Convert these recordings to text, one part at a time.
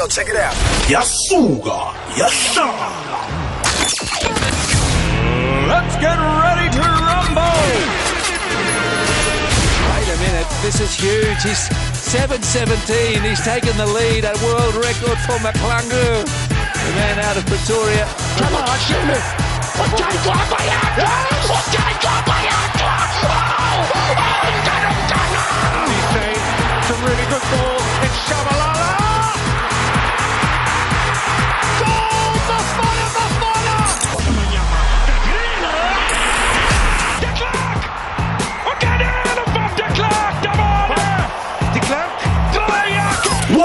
Yo, check it out. yasuka yahlala Let's get ready to rumble! Wait a minute, this is huge. He's 7.17. He's taken the lead, a world record for McClungu. The man out of Pretoria. Come on, shoot it! Okay, Guabayaka! Okay, Guabayaka! Oh! Oh, Ghana, Ghana! He's playing some really good ball. It's Shabalala.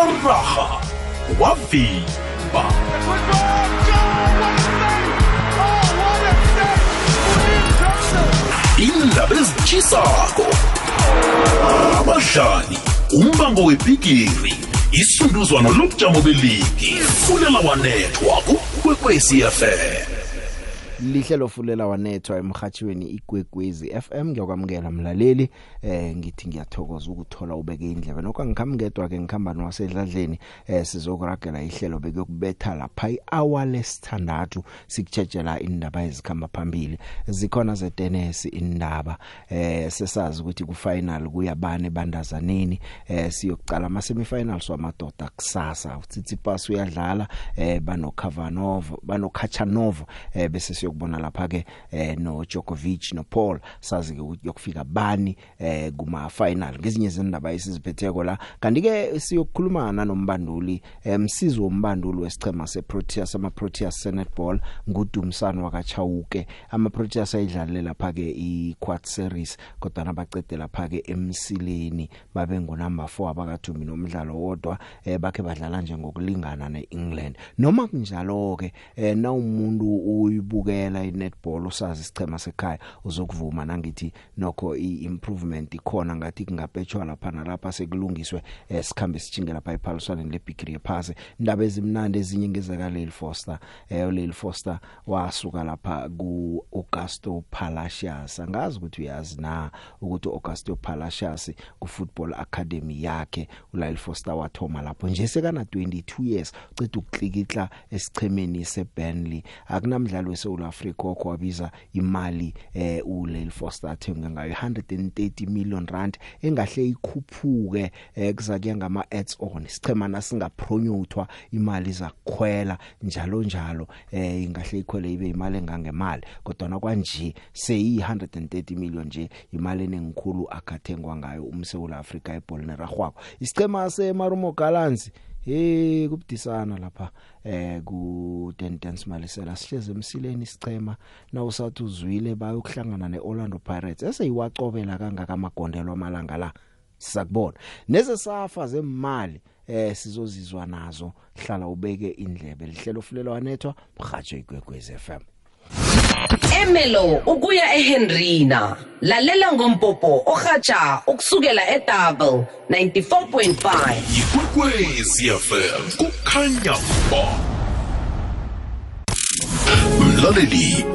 William Thompson! indaba ezitshisako abadlali umbango webhigiri isunduzwano lobujamo beligi fulela wanethwa kukwekwecfm lihlelo fulela wanethwa emhathweni igwegwezi FM ngiyakwamukela mlaleli. Eh ngithi ngiyathokoza ukuthola ubeke indlebe. Nokho ngikhamngedwa ke ngikhamba nowasedladleni eh sizokuragela ihlelo bekuyokubetha lapha ihour lesithandathu sikutshejela indaba ezikhamba phambili. Zikhona ze tennis indaba eh sesazi ukuthi ku final kuyabane bandazaneni eh siyokucala ama semifinals wamadoda kusasa. uTsitsipas uyadlala eh bano Kavanov bano Kachanov eh bese siyokubona lapha ke eh no Djokovic no Paul sazi ke ukuthi yokufika bani eh kuma final ngezinye zendaba esiziphetheko la. Kanti ke siyokukhuluma nanombanduli emsizi wombanduli wesichema seProteas ama Proteas Senetball ngudumsana wakachawuke ama Proteas ayidlalile lapha ke iquad series kodwa nabaqede lapha ke emsileni. Babe ngo number 4 abakathumbi nomdlalo wodwa eh bakhe badlala nje ngokulingana neEngland. Noma kunjalo ke eh na umuntu uyibukela inetball usazi isichema sekhaya uzokuvuma nangithi nokho iimprovement ikhona ngathi kungapetshwa lapha nalapha sekulungiswe esikhambe sichinge lapha ephaliswaneni lebigiri yephasi. Indaba ezimnandi ezinye ngezakaleli Foster eh Lil Foster wasuka lapha ku Augusto Palacios. Angazi ukuthi uyazi na ukuthi Augusto Palacios ku football academy yakhe uLil Foster wathoma lapho nje sekana 22 years uceda ukuklikitla esichemeni seBurnley. Akunamdlalo weSouth Africa okwabiza imali eh uLil Foster athenga ngayo 130 million rand engahle ikhuphuke eh kuzakuya ngama ads on. Sichema nasingapromothwa imali zakhwela njalo njalo eh ingahle ikhwele ibe imali engangemali. Kodwa na kwanje seyi 130 million nje imali enengikhulu akathengwa ngayo umseula Africa eball neragwako isichema seMarumo Gallants hey kubudisana lapha eh ku Tentens Malisela. Sihleze emsileni isichema na usathi uzwile bayokuhlangana neOrlando Pirates? Eseyiwacobela kangaka amagondelo amalanga la. Sizakubona neze safa zemali eh sizozizwa nazo. Hlala ubeke indlebe. Lihlelo fulelo wanethwa mhajo igwegwez FM Emelo ukuya eHenrina. Lalela ngompopho ohatsha ukusukela eDouble 94.5 ikwekwecfm kukhanya ba mlaleli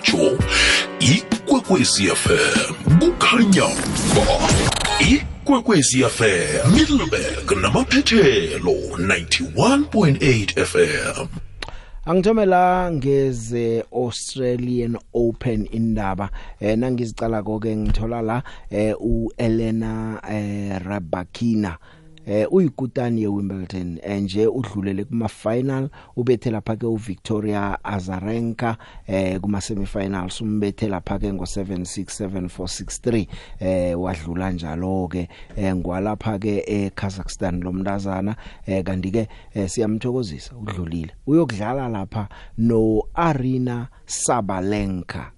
zokuthindana zomrhatsho ikwekwecfm kukhanya ba ikwekwecfm middleburg namaphethelo 91.8 fm Angithome la ngeze Australian Open indaba. Eh nangizicala konke ngithola la eh uElena eh Rabakina. Eh uyikutani yeWimbledon nje udlulele kuma final ubethe lapha ke uVictoria Azarenka eh kuma semifinals umbethe lapha ke ngo767 463 eh wadlula njalo ke eh ngwalapha ke eKazakhstan lomntazana eh kanti ke eh, siyamthokozisa udlulile. Uyokudlala lapha no Arina Sabalenka.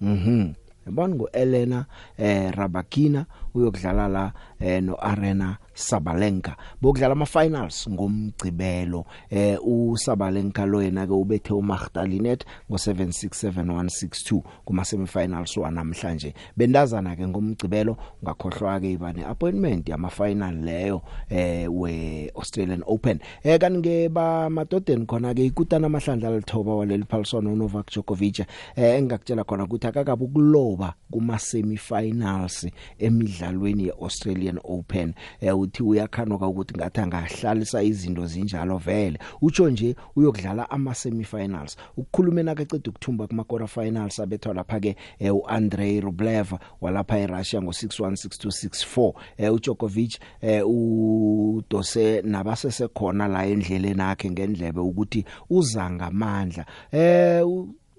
Mhm. Yabona ngoElena eh Rabakina uyokudlala la eh no Arena Sabalenka. Bokudlala ama finals ngomgcibelo. Eh uSabalenka lo yena ke ubethe uMagdalinet ngo767162 kuma semifinals wanamhlanje bendazana ke ngomgcibelo ngakhohlwa ke ibane appointment yama final leyo eh we Australian Open. Eh kanti ke ba madodeni khona ke ikutana amahlandla alithoba waleli phaliswano Novak Djokovic. Eh engakutshela khona ukuthi akakabe ukuloba kuma semifinals emidlalweni yeAustralian Open. Eh uthi uyakhanuka ukuthi ngathi angahlalisa izinto zinjalo vele. Utsho nje uyokudlala ama semifinals ukukhulumena kaqeda ukuthumba kuma quarter finals abethwa lapha ke eh, uAndrei Rublev walapha eRussia ngo616264 eh uDjokovic eh udose nabasese khona la endleleni yakhe ngendlebe ukuthi uza ngamandla. Eh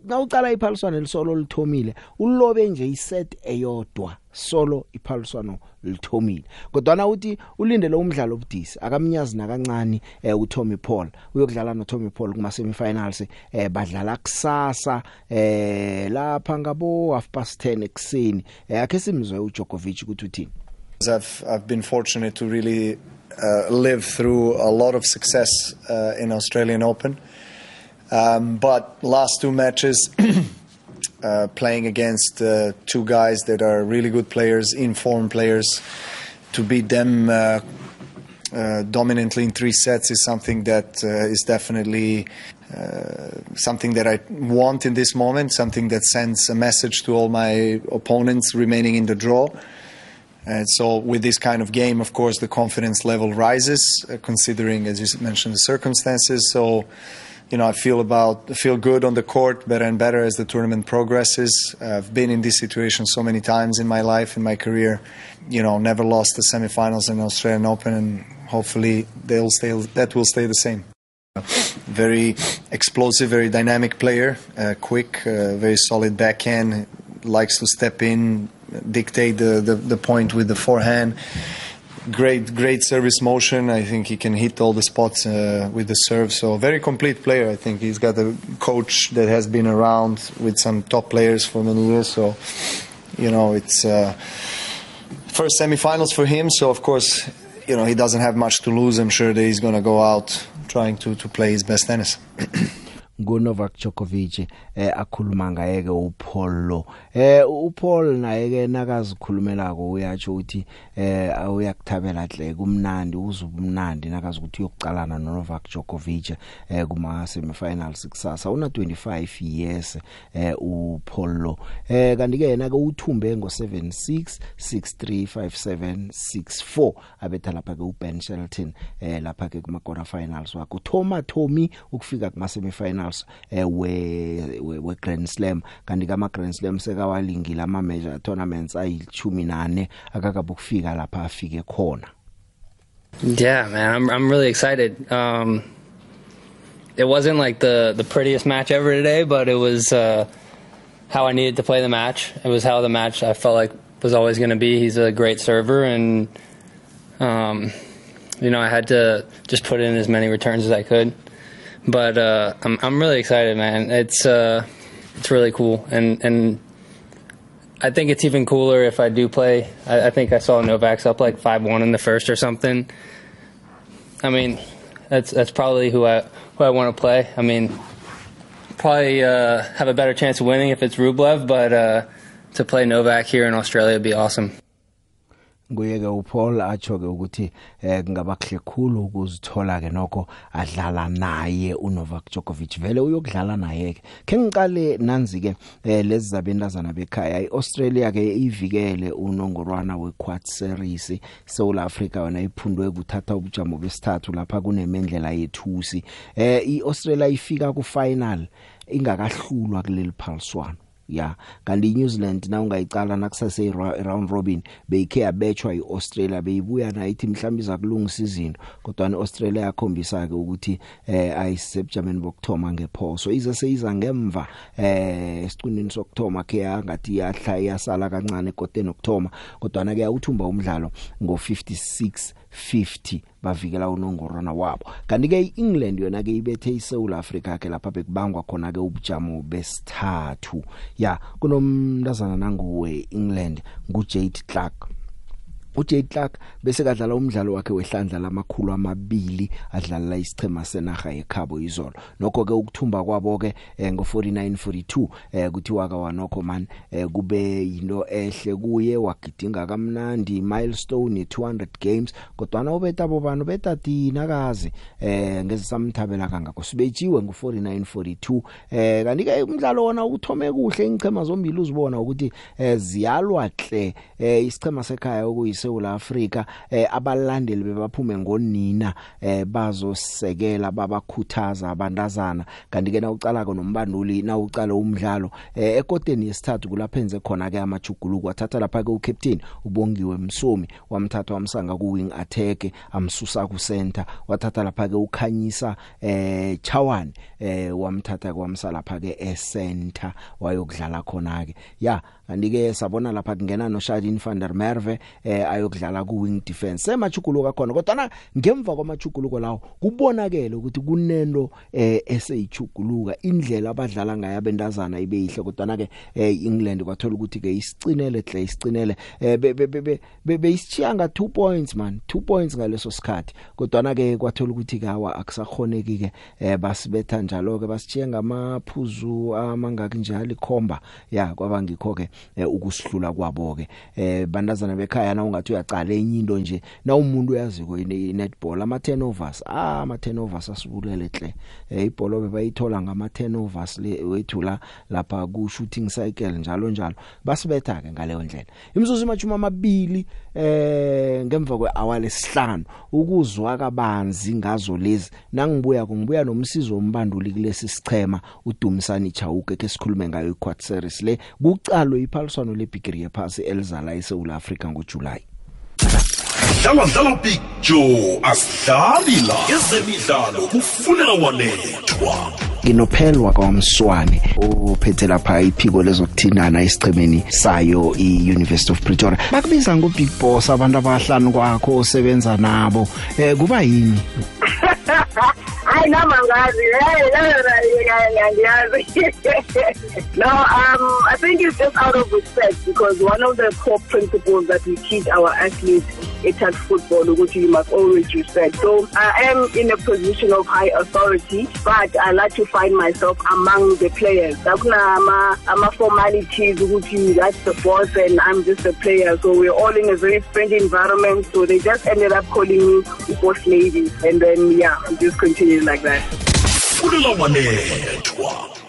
u- nawucala iphaliswano lisolo lithomile ulobe nje iset eyodwa solo iphaliswano lithomile. Kodwa uthi ulindele umdlalo obudisi akamnyazi nakancane eh, uTommy Paul. Uyokudlala noTommy Paul kuma semifinals eh, badlala kusasa eh lapha ngabo half past 10 ekseni eh, akhe simzwe uDjokovic ukuthi uthini? I've I've been fortunate to really uh, live through a lot of success uh, in Australian Open, um, but last two matches, uh, playing against uh, two guys that are really good players, informed players, to beat them. Uh, uh, dominantly in three sets is something that uh, is definitely uh, something that I want in this moment, something that sends a message to all my opponents remaining in the draw. And so, with this kind of game, of course, the confidence level rises, considering, as you mentioned, the circumstances. So, you know, I feel about feel good on the court, better and better as the tournament progresses. I've been in this situation so many times in my life, in my career. You know, never lost the semifinals in Australian Open, and hopefully they'll stay. That will stay the same. Very explosive, very dynamic player, uh, quick, uh, very solid backhand. Likes to step in, dictate the, the, the point with the forehand. Great, great service motion. I think he can hit all the spots uh, with the serve. So very complete player. I think he's got a coach that has been around with some top players for many years. So, you know, it's uh, first semifinals for him. So of course, you know, he doesn't have much to lose. I'm sure that he's going to go out trying to, to play his best tennis. nguNovak Djokovic eh akhuluma ngaye ke uPaul lo. Eh uPaul naye ke nakazikhulumelako uyatsho ukuthi eh uyakuthabela hle kumnandi uzubumnandi nakazi ukuthi uyokucalana noNovak Djokovic eh kuma semifinals kusasa una 25 years eh uPaul lo. Eh kanti ke yena ke uthumbe ngo76 635764 abetha lapha ke uBen Shelton eh lapha ke kuma quarter finals wakho Thoma Tommy ukufika kuma semifinals eh we we, we Grand Slam kanti kama Grand Slam sekawalingile ama major tournaments ayilithumi nane akakabe ukufika lapha afike khona Yeah, man, I'm I'm really excited. Um, it wasn't like the the prettiest match ever today, but it was uh, how I needed to play the match. It was how the match I felt like was always going to be. He's a great server, and um, you know I had to just put in as many returns as I could. But uh, I'm I'm really excited, man. It's uh, it's really cool, and and I think it's even cooler if I do play. I, I think I saw Novak's up like five one in the first or something. I mean, that's that's probably who I who I want to play. I mean, probably uh, have a better chance of winning if it's Rublev, but uh, to play Novak here in Australia would be awesome. Kuyeke uPaul atsho ke ukuthi eh kungaba kuhle khulu ukuzithola ke nokho adlala naye uNovak Djokovic. Vele uyokudlala naye ke ke ngiqale nanzi ke eh lezi zabentazana bekhaya. iAustralia ke ivikele unongorwana wequad series. South Africa wona iphundwe kuthatha ubujamo besithathu lapha kunemendlela yethusi. Eh iAustralia ifika ku final ingakahlulwa kuleli phaliswano ya kanti iNew Zealand na ungayicala nakusase round robin beyikhe yabetshwa iAustralia beyibuya na ithi mhlawumbe izakulungisa izinto kodwa iAustralia yakhombisa ke ukuthi eh ayisebujameni bokthoma ngephoso. Ize seyiza ngemva eh esiqinini sokthoma ke yangathi yahla yasala kancane ekoteni okthoma kodwa na ke yawuthumba umdlalo ngo56 50 bavikela unongorwana wabo. Kanti ke iEngland yona ke ibethe iSouth Africa ke lapha bekubangwa khona ke ubujamo besithathu. Ya kunomntazana nanguwe England nguJade Clark. uJay Clark bese kadlala umdlalo wakhe wehlandla lamakhulu amabili adlalela isichema senaga ekhabo izolo. Nokho ke ukuthumba kwabo ke eh, ngo49 42 eh, kuthiwa ka wanokho man eh, kube yinto ehle kuye wagidinga kamnandi milestone 200 games kodwa na ubeta bobani? Beta dinakazi eh ngezisamthabela kangako. Sibejiwe ngo49 42 eh kanti ke umdlalo wona uthome kuhle ingchema zombili uzibona ukuthi eh, ziyalwa hle eh, isichema sekhaya okuyiseula Africa eh, abalandeli bebaphume ngonina eh, bazosekela babakhuthaza abantazana. Kanti ke na ucala nombanduli na ucala umdlalo eh, ekoteni yesithathu kulaphenze khona ke amajuguluko wathatha lapha ke ucaptain ubongiwe Msomi wamthatha wamsanga ku wing attack amsusa ku center wathatha lapha ke ukhanyisa eh Chawan eh wamthatha kwamsa lapha ke e center wayokudlala khona ke ya kanti ke sabona lapha kungena no Shadin van der Merwe eh ayokudlala ku wing defense. Semajuguluko khona kodwa na ngemva kwamajuguluko lawo kubonakele ukuthi kunento eh eseyijuguluka indlela abadlala ngayo abentazana ibeyihle kodwa na ke eh England kwathola ukuthi ke isicinele hle isicinele eh beyisichiyanga 2 points man. 2 points ngaleso sikhathi. Kodwa na ke kwathola ukuthi kawa akusakhoneki ke eh basibetha njalo ke basichiye ngamaphuzu amangaki njalo ikhomba. Ya kwaba ngikho ke eh, ukusihlula kwabo ke eh bandazana bekhaya na ungathi uyaqala enye into nje na umuntu uyaziko netball ama turnovers ah ama turnovers asibulele hle eh ibhola bebayithola ngama turnovers le wethu la lapha ku shooting cycle njalo njalo. Basibetha ke ngaleyo ndlela. Imizuzu imachuma amabili eh ngemva kwehour lesihlanu ukuzwa kabanzi ngazo lezi. Nangibuya kungibuya nomsizo wombanduli kulesi sichema uDumisani Chauke ke sikhulume ngayo iquad series le. Kucalo iphaliswano lebigiri yephasi elizala eSouth Africa ngoJuly dlala dlala picture asidlali la ezemidlalo kufuneka walethwa. Nginophelwa kwamswane ophethe lapha iphiko lezokuthindana esichemeni sayo iUniversity of Pretoria. Bakubiza ngo Big Boss abantu abahlanu kwakho osebenza nabo. Eh kuba yini? Hayi nami angazi angiyazi no um i think it's just out of respect because one of the core principles that we teach our athletes at football ukuthi you must always respect. So i am in a position of high authority but i like to find myself among the players. Akunama ama formalities ukuthi that's the boss and i'm just a player. So we're all in a very friendly environment. So they just ended up calling me boss lady. And then yeah just continued like that. Funeka walethwa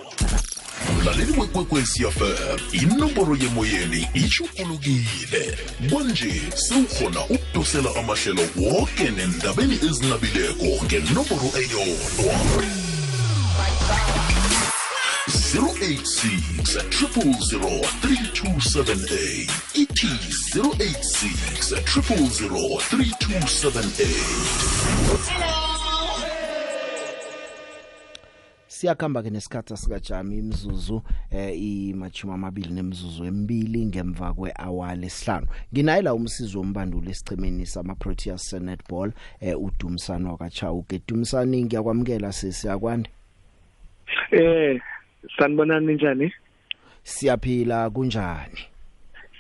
mlaleli wekwekwezi fm inomboro yemoyeni ishukulukile kwanje sewukhona ukudosela amahlelo woke nendabeni ezinabileko ngenomboro eyodwa. 086 000 3278 ithi 086 000 3278 siyakhamba ke nesikhatha sika Jami imzuzu eh imachuma amabili nemzuzu emibili ngemva kwehour lesihlanu. Nginaye la umsizo wombanduli esichemeni sama Proteas netball eh uDumsana wakachauke Dumsani ngiyakwamkela sisi yakwande Eh sanibonani njani? Siyaphila kunjani?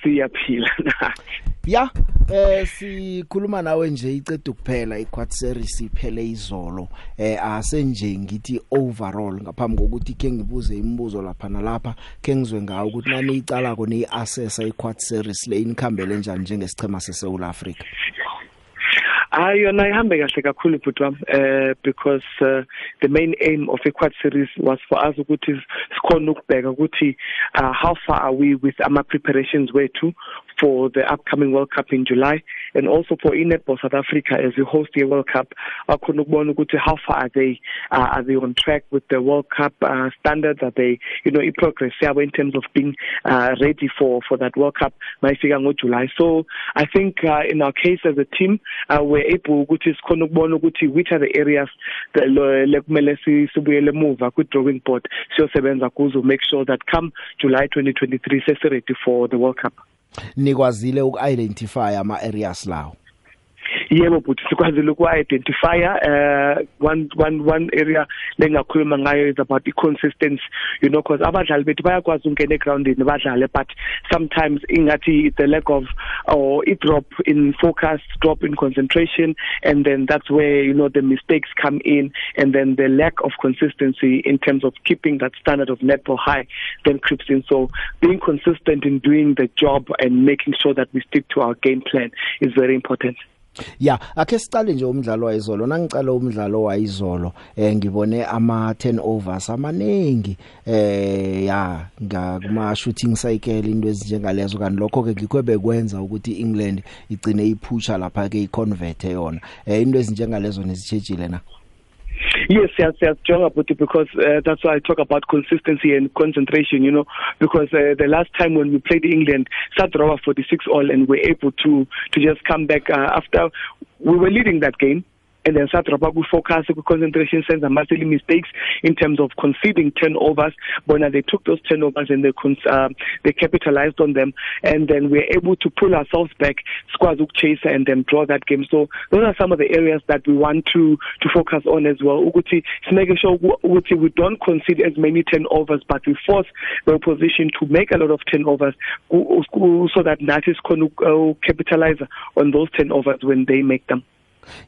Siyaphila na ya eh sikhuluma nawe nje icede kuphela iquad series iphele izolo. Eh asenje ngithi overall ngaphambi kokuthi ke ngibuze imibuzo lapha nalapha ke ngizwe ngawo ukuthi nani icala ko ni assess iquad series le inikhambele njani njengesichema seSouth Africa? Hayi yona ihambe kahle kakhulu bhuti wami eh because uh, the main aim of a quad series was for us ukuthi sikhona ukubheka ukuthi uh, how far are we with ama preparations wethu for the upcoming World Cup in July and also for Netball South Africa as we host the World Cup. Akhona ukubona ukuthi how far are they uh, are they on track with the World Cup uh, standards? Are they you know progress? Yabo in terms of being uh, ready for for that World Cup mayifika ngo July. So I think uh, in our case as a team uh, we're able ukuthi sikhona ukubona ukuthi which are the areas lekumele sibuyele emuva ku drawing board siyosebenza kuzo make sure that come July 2023 sesi ready for the World Cup. Nikwazile ukuidentify ama areas lawo. Yebo but sikwazile uku-identifya uh, one, one, one area lengakhuluma ngayo is about i-consistency you know because abadlali bethu bayakwazi ukungena egrawundini badlale but sometimes ingathi the lack of or i-drop in focus drop in concentration and then that's where you know the mistakes come in and then the lack of consistency in terms of keeping that standard of netball high then creeps in. So being consistent in doing the job and making sure that we stick to our game plan is very important. Ya akhe siqale nje umdlalo wayizolo. Nangicala umdlalo wayizolo eh ngibone ama turnovers amaningi eh ya nga kuma shooting cycle into ezinjengalezo. Kanti lokho ke ngikho bekwenza ukuthi England igcine iphusha lapha ke iconvert yona. Eh into ezinjengalezo nezitshejile na? Yes, yes, yes, Jonga Puti, because uh, that's why I talk about consistency and concentration, you know, because uh, the last time when we played England, Sadrawa 46 all, and we're able to to just come back uh, after we were leading that game. And then satrapa ku-focus ku-concentration senza ama-silly mistakes in terms of conceding turnovers. Bona they took those turnovers and they, uh, they capitalized on them. And then we're able to pull ourselves back sikwazi ukuchase and then draw that game. So those are some of the areas that we want to to focus on as well. Ukuthi simake sure ukuthi we don't concede as many turnovers but we force the opposition to make a lot of turnovers so that nathi sikhona ukupitalize on those turnovers when they make them.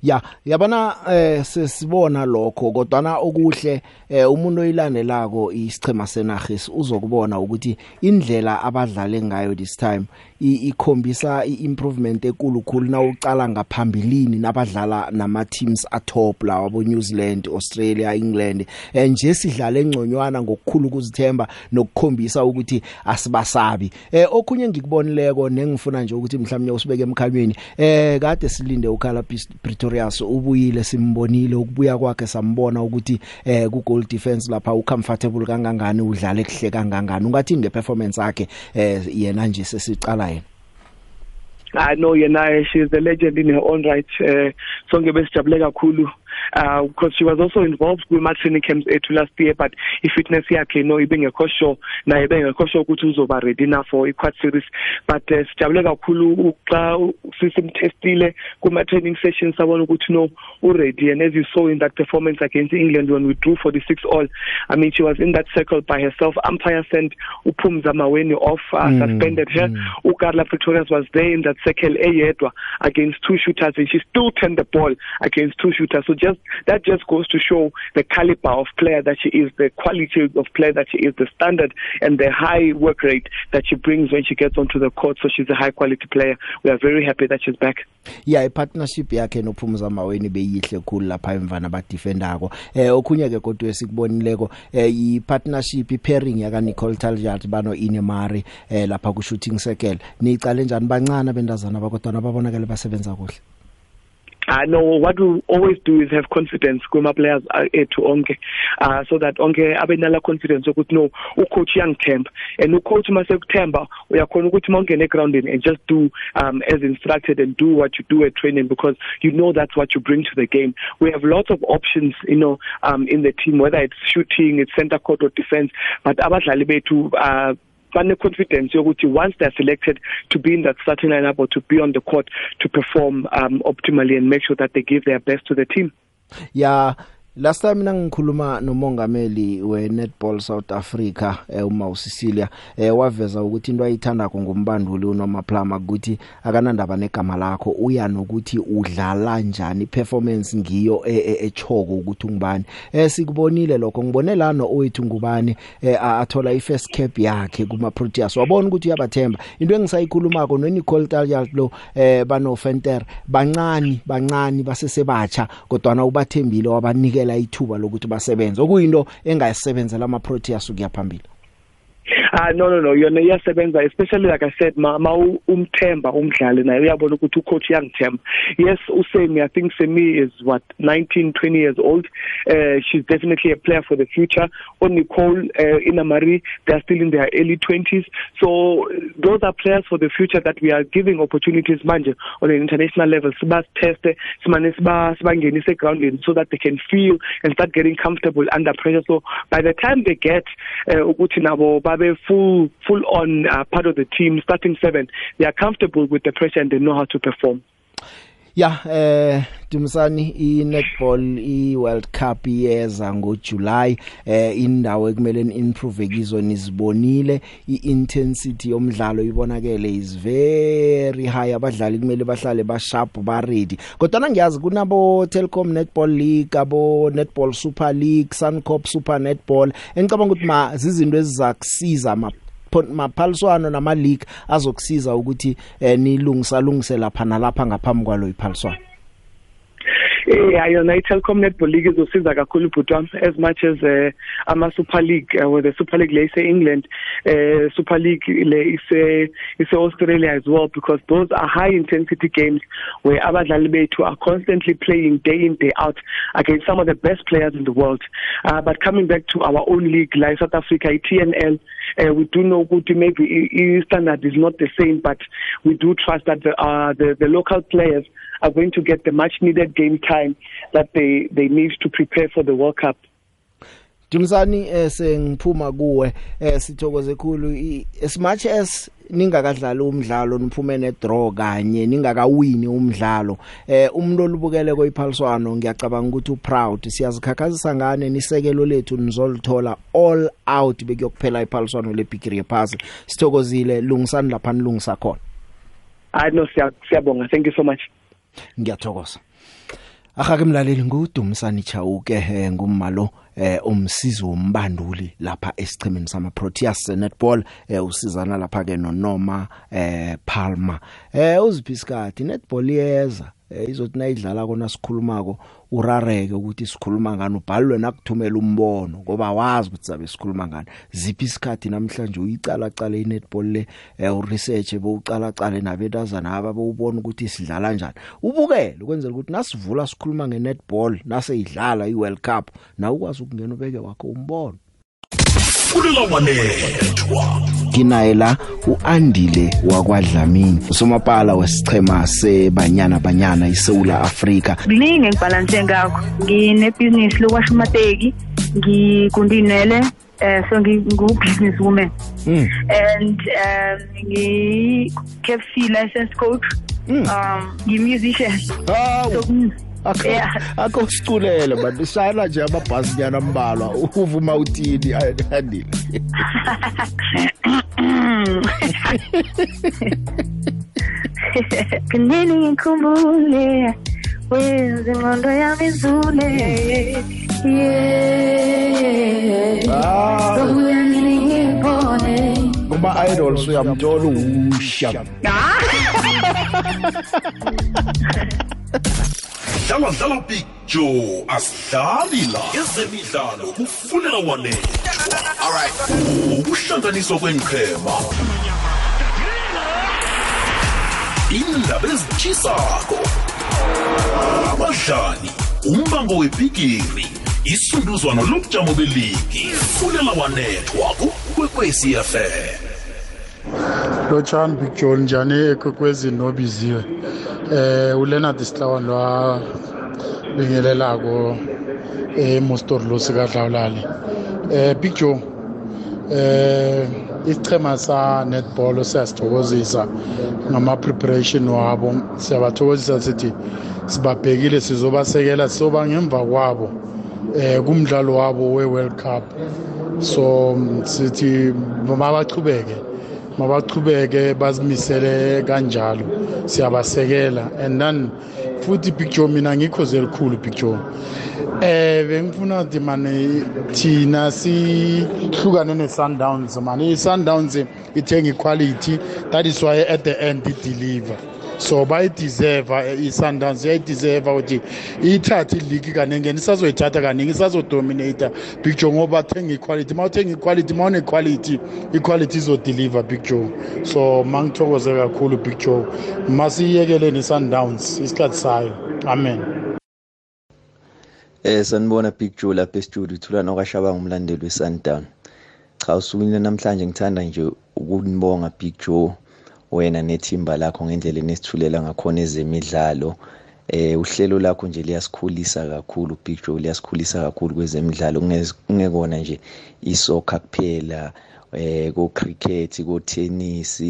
Ya yabona eh sesibona lokho kodwa na okuhle eh umuntu oyilandelako isichema senarhis uzokubona ukuthi indlela abadlale ngayo this time ikhombisa iimprovement enkulu khulu na ucala ngaphambilini nabadlala nama teams atop lawa bo New Zealand, Australia, England. Eh nje sidlala engconywana ngokukhulu ukuzithemba nokukhombisa ukuthi asibasabi. Eh okhunye ngikubonileko nengifuna nje ukuthi mhlawumnye usibeke emkhalweni eh kade silinde ukhala Pretorius ubuyile simbonile ukubuya kwakhe sambona ukuthi eh ku goal defense lapha ucomfortable kangangani udlala ekuhle kangangani. Ungathi ngeperformance yakhe eh yena nje sesicala yena I know yena she is a legend in her own right uh, sonke besijabule kakhulu. Uh because she was also involved with training camps ethu last year but i-fitness yakhe no ibengekho sure. Naye bengekho sure ukuthi uzoba ready na for i-quad series. But uh, sijabule kakhulu xa sisimtestile kuma-training sessions sabona ukuthi no uready. And as you saw in that performance against England when we drew 46 all I mean she was in that circle by herself. Umpire sent uphumza maweni off uh, mm, suspended her. mm. ukarla pretorius was there in that circle eyedwa against two shooters and she still turned the ball against two shooters. So just that just goes to show the caliber of player that she is, the quality of player that she is, the standard and the high work rate that she brings when she gets onto the court. So she's a high quality player. We are very happy that she's back. Yeah, ipartnership yakhe nophumuza maweni beyihle khulu lapha emvana badefendako. Eh okhunye ke kodwa esikubonileko eh ipartnership ipairing yaka Nicole Taljat bano Inemari eh lapha ku shooting circle. Nicale njani bancane bendazana bakodwa babonakala basebenza kuhle. I know what we always do is have confidence kuma players ethu onke. Uh, so that onke abe nala confidence ukuthi no ucoach uyangithemba. And ucoach mase kuthemba uyakhona ukuthi mawungena egroundini and just do um as instructed and do what you do at training because you know that's what you bring to the game. We have lots of options you know um in the team whether it's shooting it's center court or defense but abadlali bethu uh bane confidence yokuthi once they're selected to be in that starting lineup or to be on the court to perform um optimally and make sure that they give their best to the team. Yeah last time nangikhuluma nomongameli we Netball South Africa eh, uma uSicilia eh, waveza ukuthi into ayithanda ngombanduli unoma Plama ukuthi akanandaba negama lakho uya nokuthi udlala njani performance ngiyo echoko ukuthi ungubani. Eh sikubonile lokho ngibone lana owethu ngubani eh, athola i first cap yakhe kuma Proteas wabona ukuthi uyabathemba. Into engisayikhulumako no Nicole Taljat lo eh bano Fenter bancane bancane basesebatsha kodwa na ubathembile wabanikela kuphela ithuba lokuthi basebenze. Okuyinto engayisebenzela ama Proteas ukuya phambili. Ah no no no yona iyasebenza especially like I said ma, ma umthemba umdlali naye uyabona ukuthi ucoach uyangithemba. Yes usemi I think Semi is what 19 20 years old. Uh, she's definitely a player for the future. On Nicole uh, Inamari they are still in their early 20s so those are players for the future that we are giving opportunities manje on an international level. Siba teste simane siba sibangenise grounding so that they can feel and start getting comfortable under pressure. So by the time they get uh, ukuthi nabo babe full full on uh, part of the team starting seven. They are comfortable with the pressure and they know how to perform. Ya eh Dumsani i netball i World Cup iyeza ngoJuly eh indawo ekumele improve kizo nizibonile. Iintensity yomdlalo ibonakele is very high. Abadlali kumele bahlale ba sharp ba ready kodwa ngiyazi kunabo Telkom Netball League abo Netball Super League Suncorp Super Netball. Engicabanga ukuthi ma zizinto ezizakusiza ma maphaliswano nama league azokusiza ukuthi eh, nilungisa lungise lapha nalapha ngaphambi kwalo iphaliswano. Eh yona iTelkom Netball League izosiza kakhulu bhuti wami as much as uh, ama Super League uh, with the Super League le ise England uh, Super League le ise ise Australia as well because those are high intensity games where abadlali bethu are constantly playing day in day out against some of the best players in the world. Uh, but coming back to our own league like South Africa TNL uh, we do know ukuthi maybe i standard is not the same but we do trust that the uh, the, the local players are going to get the much needed game time that they they need to prepare for the World Cup. Dumsani eh sengiphuma kuwe eh sithokoze khulu. As much as ningakadlali umdlalo niphume ne draw kanye ningakawini umdlalo eh umuntu olubukele koyiphaliswano ngiyacabanga ukuthi uproud. Siyazikhakhazisa ngane nisekelo lethu nizolithola all out bekuyokuphela iphaliswano lebigiri yephasi sithokozile lungisani lapha nilungisa khona I know siyabonga. Thank you so much. Ngiyathokoza. Akake mlaleli ngudumisani Chauke eh, ngummalo eh umsizi wombanduli lapha esichimeni sama Proteas netball eh usizana lapha ke noNoma eh Palma eh uziphisikadi netball yeza eh, izothi nayidlala kona sikhulumako urareke ukuthi sikhuluma ngani ubhalwe nakuthumela umbono ngoba wazi ukuthi sabe sikhuluma ngani. Ziphi isikhathi namhlanje uyicala cala inetball le eh, uresearch bowucala cala nabetazana aba bowubona ukuthi sidlala kanjani ubukele ukwenzela ukuthi nasivula sikhuluma ngenetball naseyidlala iWorld Cup na ukwazi ukungena ubeke wakho umbono. Fulela wanethwa kinaye la uandile wakwadlamini usomapala wesichema sebanyana banyana iSouth Africa kuningi engibhalanse ngakho. Nginebusiness lokwasha amateki ngikundinele eh so ngingu-business woman. Mm. and um ngi-KFC license coach um ngi-musician. So yeah akho siculele bantu shayela nje amabhasi nyana mbalwa uvuma uthini? Andile kunini ngikhumbule wenze ingqondo yami izule. Ah. sobuya ngini ngibone. Kuma idols uyamthola usha dlala dlala big joe asidlali la ezemidlalo kufunela wanethwa alright ukuhlanganiswa kwenqhema indaba ezitshisako abadlali umbango webhigiri isunduzwano lobujamo beligi fulela wanethwa kukwekwecfm lotshani big john njani ekwekwezi nobiziwe. Eh uleonard sihlawa lo bingelelako emostorlo sikadlawulali. Eh big joe eh isichema sa netball siyasithokozisa ngama-preparation wabo. Siyabathokozisa sithi sibabhekile sizobasekela sizoba ngemva kwabo eh kumdlalo wabo we-world cup. So sithi mabachubeke mabachubeke bazimisele kanjalo. Siyabasekela. And then futhi picture mina ngikho zelikhulu picture eh bengifuna ukuthi mane thina sihlukane ne-sundowns mane. I-sundowns ithenga equality that is why at the end i-deliver. So bayideserve i-sundowns iyayideserve ukuthi iyithathe iligi kaningeni isazoyithatha kaningi isazodominata picture ngoba thenga equality ma uthenga equality ma une-quality equality izodeliver picture so ma ngithokoze kakhulu picture masiyiyekeleni i-sundowns isikhathi sayo. Amen. Eh sanibona Big Joe lapha e-studio Thulana okwashaba ngumlandeli we-Sundown. Cha usukwini namhlanje ngithanda nje ukunibonga Big Joe. Wena nethimba lakho ngendlela enesithulela ngakhona ezemidlalo. Eh uhlelo lakho nje liyasikhulisa kakhulu Big Joe liyasikhulisa kakhulu kwezemidlalo kungekona nje isoccer kuphela eh ko cricket ko tennis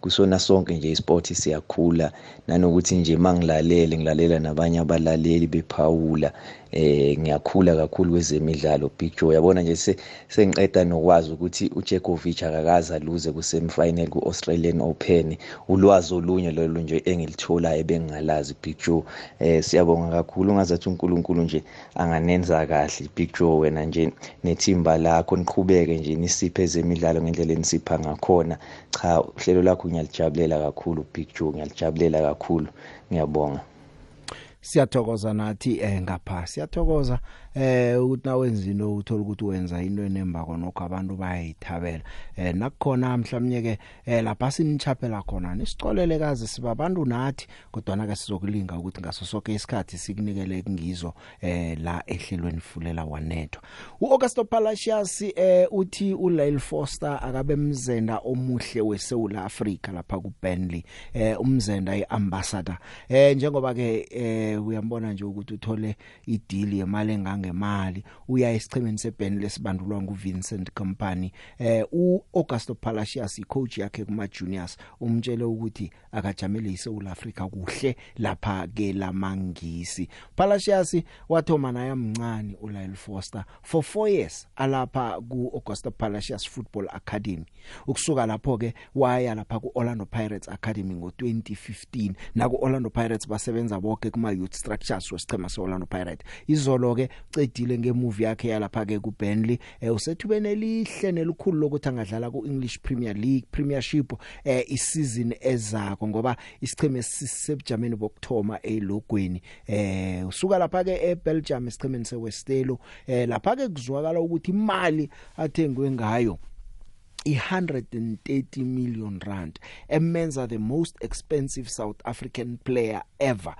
kusona sonke nje isport siyakhula nanokuthi nje mangilalele ngilalela nabanye abalaleli bephawula eh ngiyakhula kakhulu kwezemidlalo Big Joe. Yabona nje sengiqeda nokwazi ukuthi uJekovic akakaza luze kusemifinal kuAustralian Open. Ulwazi olunye lolo nje engilithola ebengingalazi Big Joe. Eh siyabonga kakhulu. Ungazathi uNkulunkulu nje anganenza kahle Big Joe. Wena nje nethimba lakho niqhubeke nje nisiphe ezemidlalo ngendlela enisipha ngakhona. Cha uhlelo lakho ngiyalijabulela kakhulu Big Joe. Ngiyalijabulela kakhulu. Ngiyabonga. Siyathokoza nathi eh ngapha siyathokoza. Eh ukuthi nawenza into uthola ukuthi wenza into enembako nokho abantu bayayithabela. Eh nakukhona mhlawumnye ke eh lapha sinichaphela khona nisicolele kaze sibabantu nathi kodwa na ke sizokulinga ukuthi ngaso sonke isikhathi sikunikele kungizo eh la ehlelweni fulela wanethwa. uAugusto Palacios eh uthi uLyle Foster akabe mzenda omuhle weSouth Africa lapha kuBurnley eh umzenda iambassador. Eh njengoba ke eh uyambona nje ukuthi uthole ideal yemali engangemali uya esichemeni seBurnley lesibandulwa nguVincent Company eh uAugusto Palacios icoach yakhe kuma juniors umtshele ukuthi akajamele iSouth Africa kuhle lapha ke lamangisi. Palacios wathoma naye amncane uLyle Foster for 4 years alapha kuAugusto Palacios Football Academy. Ukusuka lapho ke waya lapha kuOrlando Pirates Academy ngo2015 naku Orlando Pirates basebenza bonke kuma youth structures wesichema seOrlando Pirates. Izolo ke cedile ngemovie yakhe yalapha ke kuBurnley eh, usethubene elihle nelikhulu lokuthi angadlala kuEnglish Premier League Premiership eh, isizini ezako ngoba isicheme sisebujameni bokthoma elogweni. Eh usuka lapha ke eBelgium isichemeni seWestelo eh lapha ke kuzwakala ukuthi imali athengwe ngayo i130 million rand emenza the most expensive South African player ever.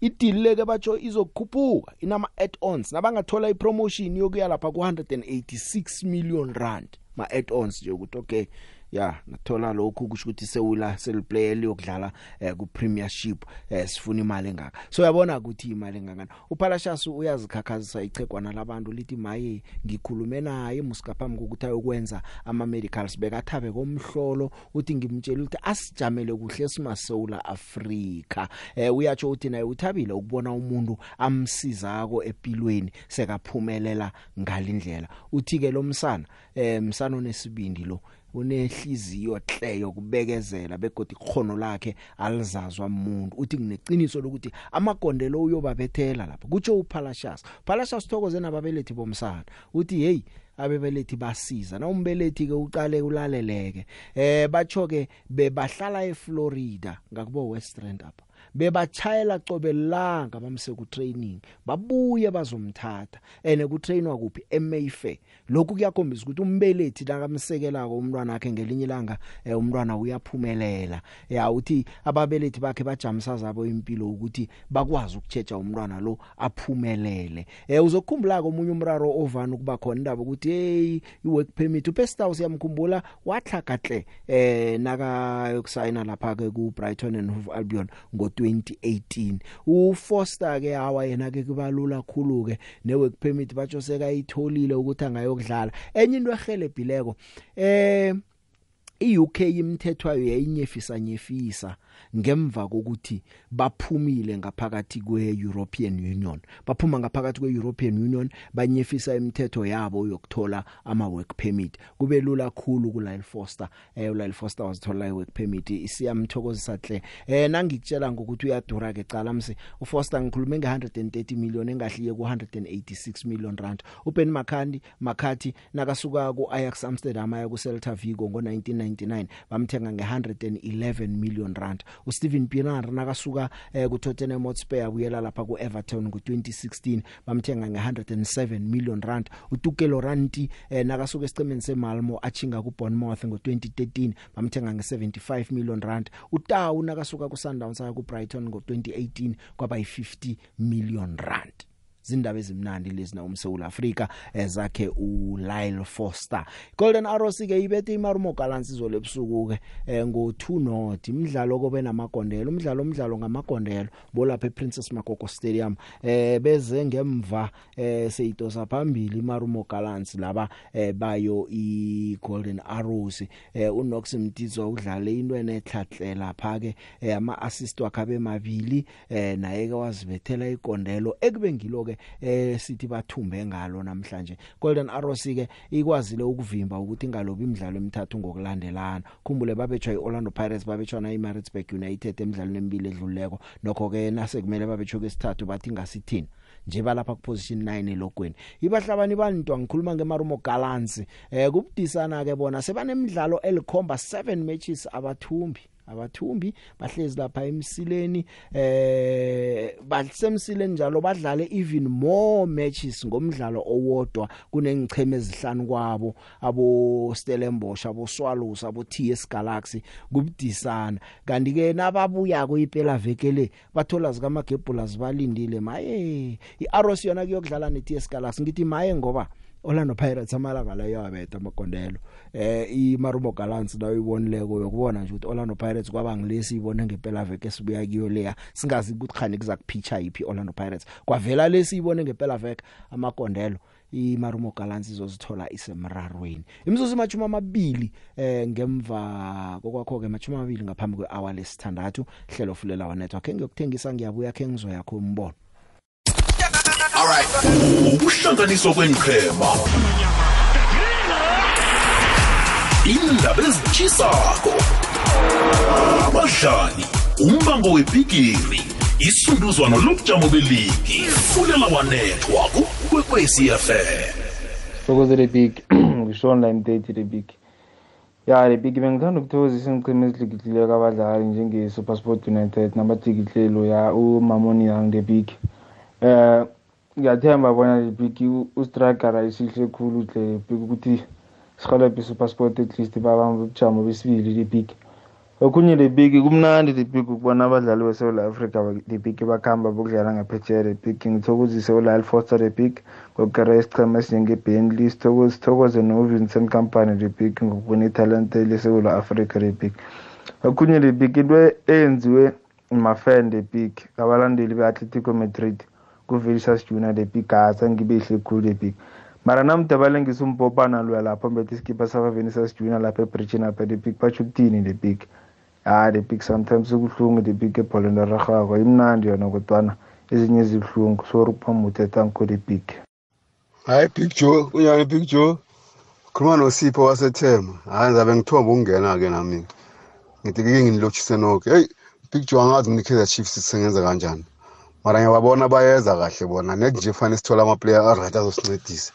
Idile ke batsho izokhuphuka inama add-ons nabangathola ipromotion yokuya lapha ku 186 million rand ma add-ons nje ukuthi okay. Ya nathola lokhu kusho ukuthi sewula seliplayer liyokudlala eh, ku premiership eh, sifuna imali engaka. So uyabona ukuthi imali engakana uPalashas uyazikhakhazisa ichegwana labantu lithi maye ngikhulume naye musikaphambi kokuthi ayokwenza ama medicals bekathabe komhlolo uthi ngimtshela ukuthi asijamele kuhle simasewula Africa eh uyatsho uthi naye uthabile ukubona umuntu amsizako empilweni sekaphumelela ngalindlela. Uthi ke lo msana eh msana onesibindi lo unehliziyo hleyo kubekezela begodi ikhono lakhe alizazwa umuntu uthi ngineqiniso lokuthi amagondelo uyobabethela lapha. Kutsho uPalashas Palashas thokoze nababelethi bomsana. Uthi hey abebelethi basiza. Na umbelethi ke uqale ulaleleke. Eh batsho ke bebahlala eFlorida ngakubo Westland apha bebachayela cobelanga bamse ku training babuye bazomthatha. Ene ku trainwa kuphi? eMayfair. Lokhu kuyakhombisa ukuthi umbelethi nakamsekelako umntwana wakhe ngelinye ilanga eh, umntwana uyaphumelela. Ya uthi ababelethi bakhe bajamisa zabo impilo ukuthi bakwazi ukutsheja umntwana lo aphumelele. Eh uzokukhumbula komunye umraro ovana ukuba khona indaba ukuthi hey iwork permit. uPestaus yamkhumbula wahlakahle eh naka yokusayina lapha ke ku Brighton and Hove Albion ngo 2018 uFoster ke hawa yena ke kubalula kakhulu ke nework permit batsho sekayitholile ukuthi angayokudlala. Enye into ehelebhileko eh iUK imthethwayo yayinyefisa nyefisa ngemva kokuthi baphumile ngaphakathi kweEuropean Union. Baphuma ngaphakathi kweEuropean Union banyefisa imithetho yabo yokuthola ama work permit. Kube lula kakhulu kuLyle Foster. Eh uLyle Foster wazithola iwork permit. Isiyamthokozisa hle eh nangikutshela ngokuthi uyadura ke cala mse uFoster ngikhulume nge130 million engahliye ku186 million rand. uBen Makhandi Makhathi nakasuka kuAjax Amsterdam aya kuCelta Vigo ngo1999 bamthenga nge111 million rand. uSteven Pienaar nakasuka eh, kuTottenham Hotspur abuyela lapha kuEverton ngo2016 bamthenga nge107 million rand. uTukelo Ranti eh, nakasuka esicemeni seMalmo achinga kuBournemouth ngo2013 bamthenga nge75 million rand. uTau nakasuka kuSundowns aya kuBrighton ngo2018 kwaba yi50 million rand. Zindaba ezimnandi lezi na umSouth Africa ezakhe uLyle Foster. Golden Arrows ke ibethe iMarumo Gallants izolo ebusuku ke eh, ngo 2 not imidlalo kobe namagondelo umdlalo umdlalo ngamagondelo bolapha ePrincess Makoko Stadium. Eh beze ngemva eh seyitosa phambili iMarumo Gallants laba eh bayo iGolden Arrows. Eh uNox Mtizwa udlale into enetlhatlela phake eh, ama assist wakhe abe mabili eh naye ke wazibethela ikondelo ekube ngilo ke eh sithi bathumbe ngalo namhlanje. Golden Arrows ke ikwazile ukuvimba ukuthi ingalobi imidlalo emithathu ngokulandelana. Khumbule babetshwa iOrlando Pirates babetshwa na iMaritzburg United emidlalweni emibili edluleko nokho ke nase kumele babetshwe kwesithathu bathi ngasithini nje balapha ku position 9 elogweni ibahlabani bantwa ngikhuluma ngemarumo Gallants. Eh kubudisana ke bona sebanemidlalo elikhomba 7 matches abathumbi. Abathumbi bahlezi lapha emsileni eh basemsileni njalo badlale even more matches ngomdlalo owodwa kunengicheme ezihlanu kwabo abo Stellenbosch abo Swallows abo TS Galaxy kubudisana. Kanti ke nababuya kuyiphela vekele bathola zika magebhula zibalindile maye. iArrows yona kuyokudlala ne TS Galaxy ngithi maye ngoba Orlando Pirates amalanga la yabetha amagondelo eh iMarumo Gallants nayo ibonileko yokubona nje ukuthi Orlando Pirates kwaba ngilesi ibone ngempela veke sibuya kiyo leya. Singazi ukuthi khani kuza kupitcha yipi Orlando Pirates. Kwavela lesi ibone ngempela veke amagondelo iMarumo Gallants izozithola isemrarweni. Imizuzu machuma amabili eh ngemva kokwakho ke machuma amabili ngaphambi kwehour lesithandathu hlelo fulela wa network. Ngiyokuthengisa ngiyabuya ke ngizoyakho umbono. Alright. Ukuhlanganiswa kwenqhema. Indaba ezichisako. Abadlali, umbango webhigiri, isunduzwano lobujamo beligi. Fulela wanethwa kwekwezi FM. Sokoze the big ngisho online date the big ya the big bengithanda ukuthokozisa ngicheme ezihlikihileko abadlali njenge-supersport united nabathikihlelo ya umamoni young the big eh ngiyathemba bona the big ustragara isihle khulu hle big ukuthi sihelebhe i-supersport at least babambe ubujamo besibili the big okhunye the big kumnandi the big ukubona abadlali besewula africa the big bakuhamba bokudlala ngaphetsheya the big ngithokozise ulyle foster the big ngokukera isichema esinjengebentley sithokoze no-vincent company the big ngokubona italente lesewula africa the big okhunye the big into eyenziwe mafan the big abalandeli be-atletico madrid. Kuvelicious junior the big gasa ngibehle khulu the big mara namude balengisa umpopana loya lapho mbethe iskipa sakavenicius junior lapha ebridgini apha the big batsho ukuthini the big ah the big sometimes kubuhlungu the big ebholweni erarhako imnandi yona kodwana ezinye zibuhlungu. Sori ukuphambe utetanko the big hayi big joe kunjani big joe khuluma nosipho wasethema hayi ngizabe ngithomba ukungena-ke nami. Ngithi kike nginilotshise noke. Heyi big joe angazi ngikaizer chiefs sengenza kanjani. Mara ngiyababona bayeza kahle bona nek nje fanele sithole amaplayer aright azosincedisa.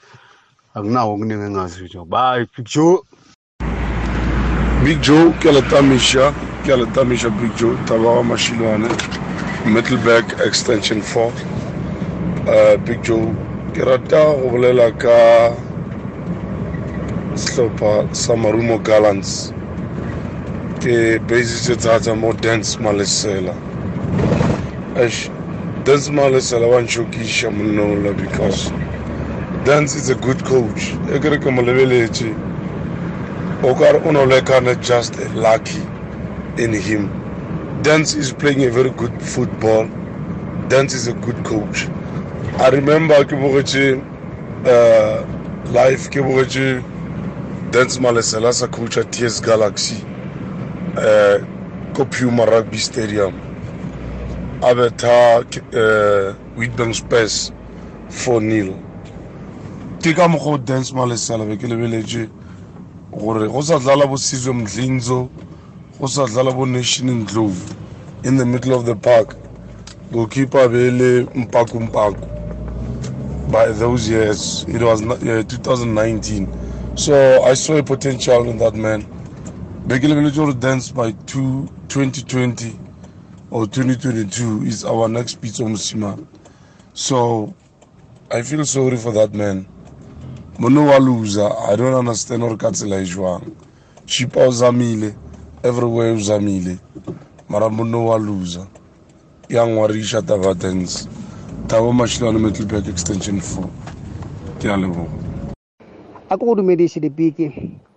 Akunawo okuningi engazitsho bye big joe. Big Joe ke la tamisha ke la tamisha Big Joe tabawa mashilwane Middleburg extension 4 uh, Big Joe ke rata go bolela ka sehlopha sa Marumo Gallants ke basitse tsatsa mo Dance Malesela Ash Dance Malesela wa nshokisha monnola because Dance is a good coach e mo lebeletse Okar Unolekane just lucky in him. Dance is playing a very good football. Dance is a good coach. I remember Kiburechi uh, live Kiburechi Dance Malesela sa coach at TS Galaxy uh, Kopuma Rugby Stadium. Abeta uh, Wheatbank Space 4-0. Ke ka mokgwa o Dance Malesela be ke lebeletse gore go sa dlala bo sizwe mdlinzo go sa dlala bo nation ndlovu in the middle of the park goalkeeper be le mpaku mpaku by those years it was yeah, 2019 so i saw a potential in that man. Be ke lebeletse gore dance by two, 2020 or 2022 is our next pitso mosimane so i feel sorry for that man. Mone wa loser. I don't understand gore ka tsela e jwang. Chipa o zamile everywhere o zamile mara mone wa loser. Ya ngwariša taba dance. Tabo mashilane middleburg extension 4 ke a leboga a ko go dumediše dipiki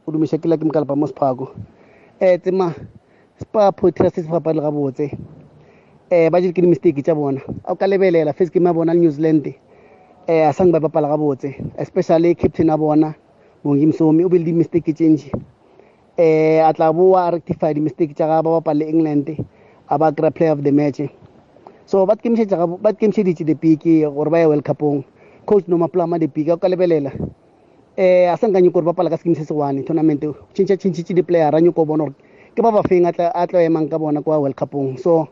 o dumiša ke la ke mokalapa mo sephako um tsema spa potra se se fapale gabotse um ba jele ke di-mistake tša bona. A o ka lebelela first game ya bona le new zealand um a sange ba bapala gabotse especially captain a bona bongi msomi o be le di-mistake tše ntši. Um a tla boa a rectify di-mistake tša ga ba bapala le england a ba kry player of the match. So ba tkemišeditše dipiki gore ba ye world cupong. Coach nomaplama dipiki a o ka lebelela. Um a sa nka nyako gore bapala ka sekeme se se one tournament tšhintšha tšhintšhitše di-player a nyako bona gore ke ba bafeng a tlo emang ka bona kwa world cupong. So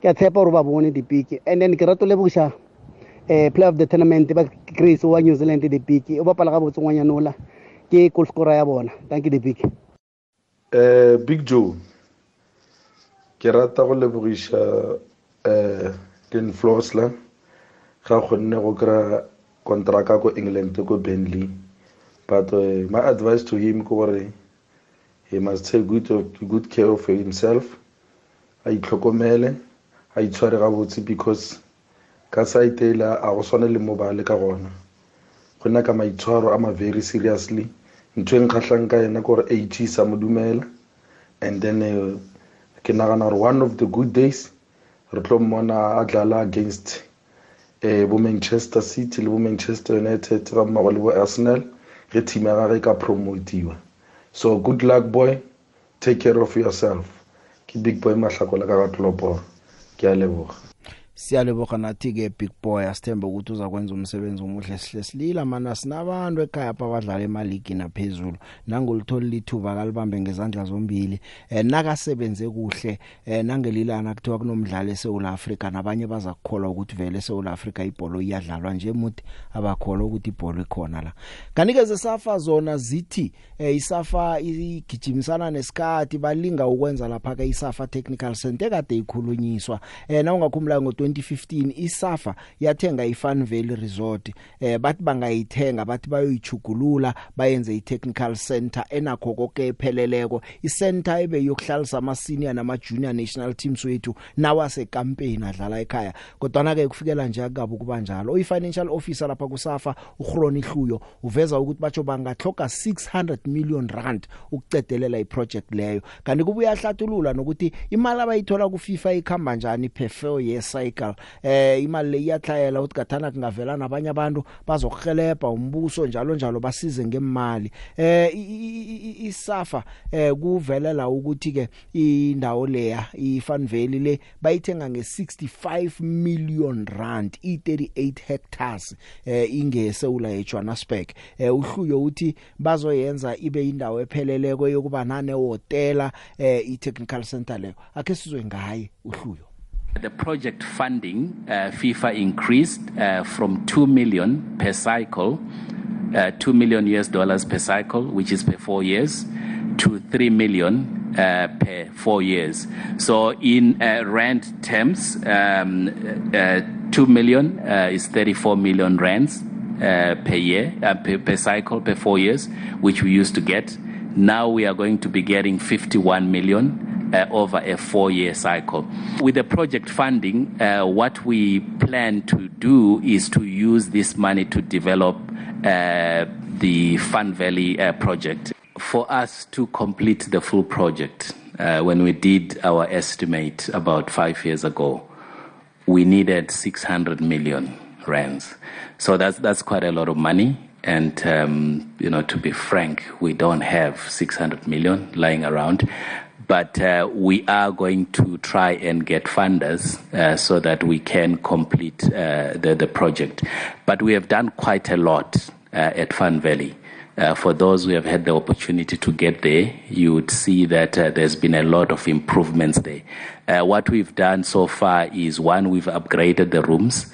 ke a tshepa gore ba bone dipiki. And then ke rato lebogiša um player of the tournament ba grace wa new zealand dipiki. O bapala ga botse ngwanyanola ke goal scorer ya bona. Thank you dipiki. Um big joe. Ke rata go lebogiša um ken flosler ga kgonne go kry-a kontraka ko england ko benley but uh, my advice to him ke gore he must take good, good care of himself. A itlhokomele. A itshware gabotse because ka site ela a go swane le mobale ka gona. Go nna ka maitshwaro a ma very seriously. Ntho e nkgatlhang ka ena ke gore ag sa mo dumela. And then uh, ke nagana gore one of the good days re tlo mmona a dlala against um bo manchester city le bo manchester united ga mmago le bo arsenal. Ge team ya gage ka promotiwa so good luck boy. Take care of yourself. Ke big boy mahlakola ka ga tloporo ke a leboga siyaleboga nathi-ke big boy asithembe ukuthi uzakwenza umsebenzi omuhle sihle silila mana sinabantu ekhaya apha abadlala emaligi naphezulu. Nangolitholi lithuba kalibambe ngezandla zombili eh, nakasebenze kuhle eh, nangelilana kuthiwa kunomdlalo eSouth Africa nabanye baza kukholwa ukuthi vele eSouth Africa ibhola iyadlalwa nje muthi abakholwa ukuthi ibhola ikhona la. Kanike zesafa zona zithi eh, isafa igijimisana nesikhathi balinga ukwenza lapha ke isafa technical center kade ikhulunyiswa eh, na ungakhumbula ngo 2015 isafa yathenga iFun Valley Resort. Eh bathi bangayithenga bathi bayoyichugulula bayenze itechnical center enakho konke epheleleko. Icenter ebe yokuhlalisa ama senior nama junior national teams wethu nawase campaign adlala ekhaya. Kodwa na ke kufikela nje akabe kuba njalo. Oyi financial officer lapha kusafa uGroni Hluyo uveza ukuthi batsho bangahloka 600 million rand ukucedelela iproject leyo. Kanti kubuya hlathulula nokuthi imali abayithola ku FIFA ikhamba njani per four year cycle eh imali le iyahlayela ukuthi gathana kungavela nabanye abantu bazokuhelebha umbuso njalo njalo basize ngemali. Eh isafa eh kuvelela ukuthi ke indawo leya iFun Valley le bayithenga nge65 million rand i38 hectares eh ingeseula eJohannesburg eh uhluyo uthi bazoyenza ibe indawo epheleleko yokuba nane hotela eh i-technical center leyo. Akhe sizwe ngaye uhluyo The project funding, uh, FIFA increased uh, from 2 million per cycle, uh, 2 million US dollars per cycle, which is per four years, to 3 million uh, per four years. So, in uh, rand terms, um, uh, 2 million uh, is 34 million rands uh, per year, uh, per, per cycle, per four years, which we used to get. Now we are going to be getting 51 million uh, over a four year cycle. With the project funding, uh, what we plan to do is to use this money to develop uh, the Fun Valley uh, project. For us to complete the full project, uh, when we did our estimate about five years ago, we needed 600 million rands. So that's, that's quite a lot of money. And, um, you know, to be frank, we don't have 600 million lying around but uh, we are going to try and get funders uh, so that we can complete uh, the, the project. But we have done quite a lot uh, at Fun Valley. Uh, for those who have had the opportunity to get there, you would see that uh, there's been a lot of improvements there. what we've done so far is one, we've upgraded the rooms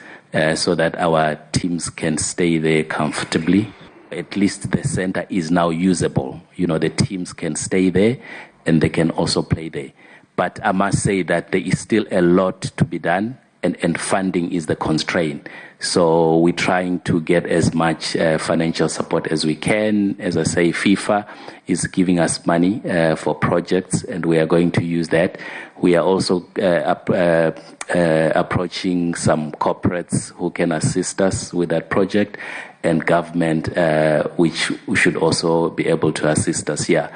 so that our teams can stay there comfortably. At least the center is now usable. You know, the teams can stay there and they can also play there. But I must say that there is still a lot to be done, and, and funding is the constraint. So we're trying to get as much uh, financial support as we can. As I say, FIFA is giving us money uh, for projects, and we are going to use that. We are also uh, up, uh, uh, approaching some corporates who can assist us with that project, and government, uh, which should also be able to assist us here.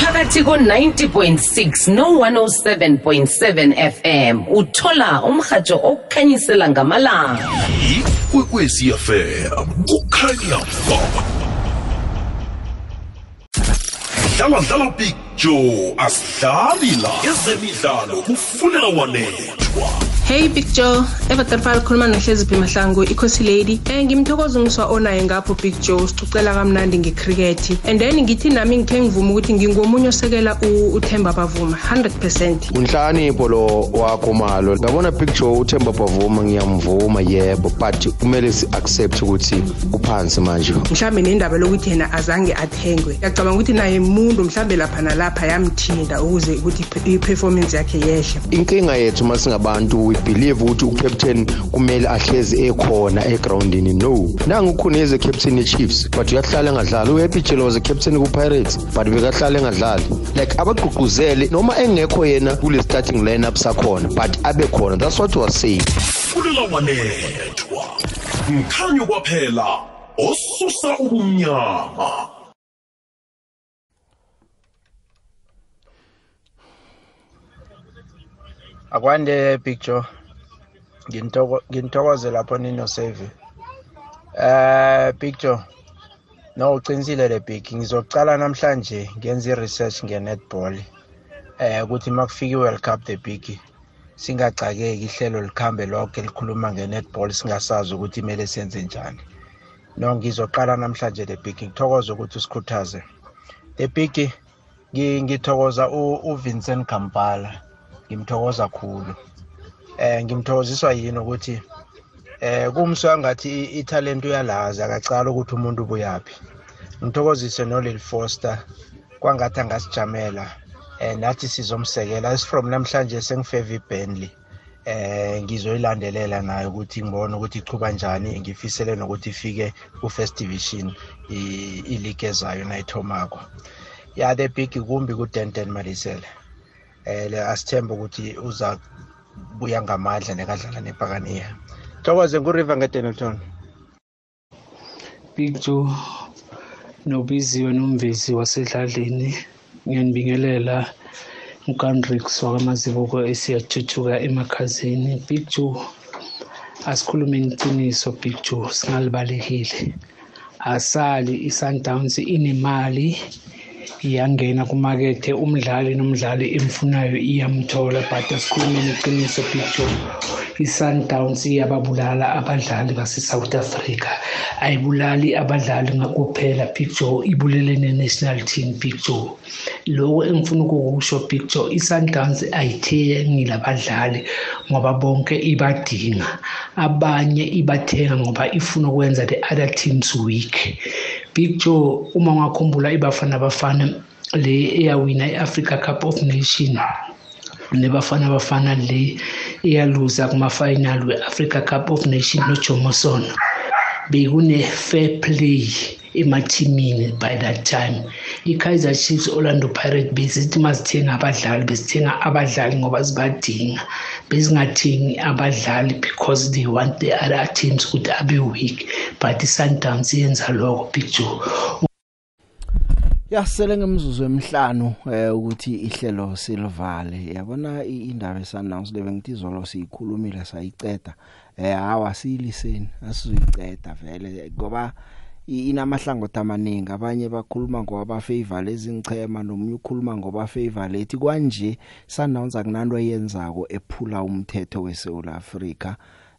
Phakathi ko-90.6 no-107.7 fm uthola umrhatsho okukhanyisela ngamalanga. Ikwekwezi fm kukhanya ba dlala dlala joe asidlali la. Ezemidlalo kufunela wanethwa. Hey big joe evatarfal khuluma nohleziphi mahlangu ikhosi lady um ngimthokoza umswa onaye ngapho big joe sicocela kamnandi ngekhrikethi and then ngithi nami ngikhe ngivuma ukuthi ngingomunye osekela u- uthemba bavuma 100 percent unhlakanipho lo wakho malo ngabona picture uthemba bavuma ngiyamvuma yebo but kumele si-accept ukuthi uphansi manje mhlawumbe nendaba lokuthi yena azange athengwe ngiyacabanga ukuthi naye muntu mhlawumbe lapha nalapha yamthinda ukuze ukuthi i- i-performance yakhe yehle inkinga yethu uma singabantu we believe ukuthi ucaptain kumele ahlezi ekhona egrawundini no. Nangu ukhuneze captain ye-chiefs but uyahlala engadlali. Uhappy jelos captain ku-pirates but bekahlala engadlali. Like abagqugquzele noma engekho yena kule starting lineup sakhona but abe khona. That's what was saying. Funela wanethwa mkhanyo kwaphela osusa ubumnyama akwande big joe. Ngintoko- nginthokoze lapho ninosave eh big joe no uqinisile le big. Ngizocala namhlanje ngenza i-research nge-netball. Eh ukuthi makufika i-world cup the big singacakeki ihlelo likhambe lonke likhuluma nge-netball singasazi ukuthi kumele senze njani. No ngizoqala namhlanje the big. Ngithokoza ukuthi usikhuthaze. The big ngi- ngithokoza u- uvincent kampala. Ngimthokoza khulu. Eh ngimthokoziswa yini ukuthi eh kumswa ngathi i- ithalent uyalazi akacala ukuthi umuntu ubuyaphi. Ngithokozise nolil foster kwangathi angasijamela eh nathi sizomsekela. As from namhlanje sengifeva ibentley. Eh ngizoyilandelela nayo ukuthi ngibone ukuthi ichuba njani ngifisele nokuthi ifike ku-first division i- iligi ezayo nayithomako. Ya the big kumbi kudenten malisele. Le asithembe ukuthi uza buya ngamandla nekadlala nepakaniya thokoze nguriver ngedenelton Big Joe nobiziwe nomvezi wasedladleni. Ngiyanibingelela uGandrix wakamaziboko esiyathuthuka emakhazini. Big Joe asikhulumeni iqiniso Big Joe singalibalekile asali iSundowns inemali. Iyangena kumakethe umdlali nomdlali emfunayo iyamthola but asikhulumeni iqiniso Big Joe. i-Sundowns iyababulala abadlali base-South Africa. Ayibulali abadlali kuphela Big Joe. Ibulele ne-national team Big Joe. Lokho engifuna ukukusho Big Joe i-Sundowns ayithengi labadlali ngoba bonke ibadinga. Abanye ibathenga ngoba ifuna ukwenza the other teams weak. Big Joe uma ungakhumbula ibafana bafana le eyawina i-Africa Cup of Nation nebafana bafana le eyaluza kuma-final we-Africa Cup of Nation noJomo Sono. Bekune-fair play emathimini by that time. i-Kaizer Chiefs Orlando Pirates bezithi mazithenga abadlali bezithenga abadlali ngoba zibadinga. Bezingathengi abadlali because they want the other teams ukuthi abe weak but i-Sundowns yenza lokho Big Joe. Yasele ngemzuzu emihlanu eh ukuthi ihlelo silivale. Yabona i- indaba eSundowns lebe ngithi izolo siyikhulumile sayiceda. Eh hawa siyiliseni asizoyiceda vele ngoba i- inamahlangothi amaningi. Abanye bakhuluma ngoba favor lezinchema nomunye ukhuluma ngoba favor lethi kwanje Sundowns akunanto yenzako ephula umthetho weSouth Africa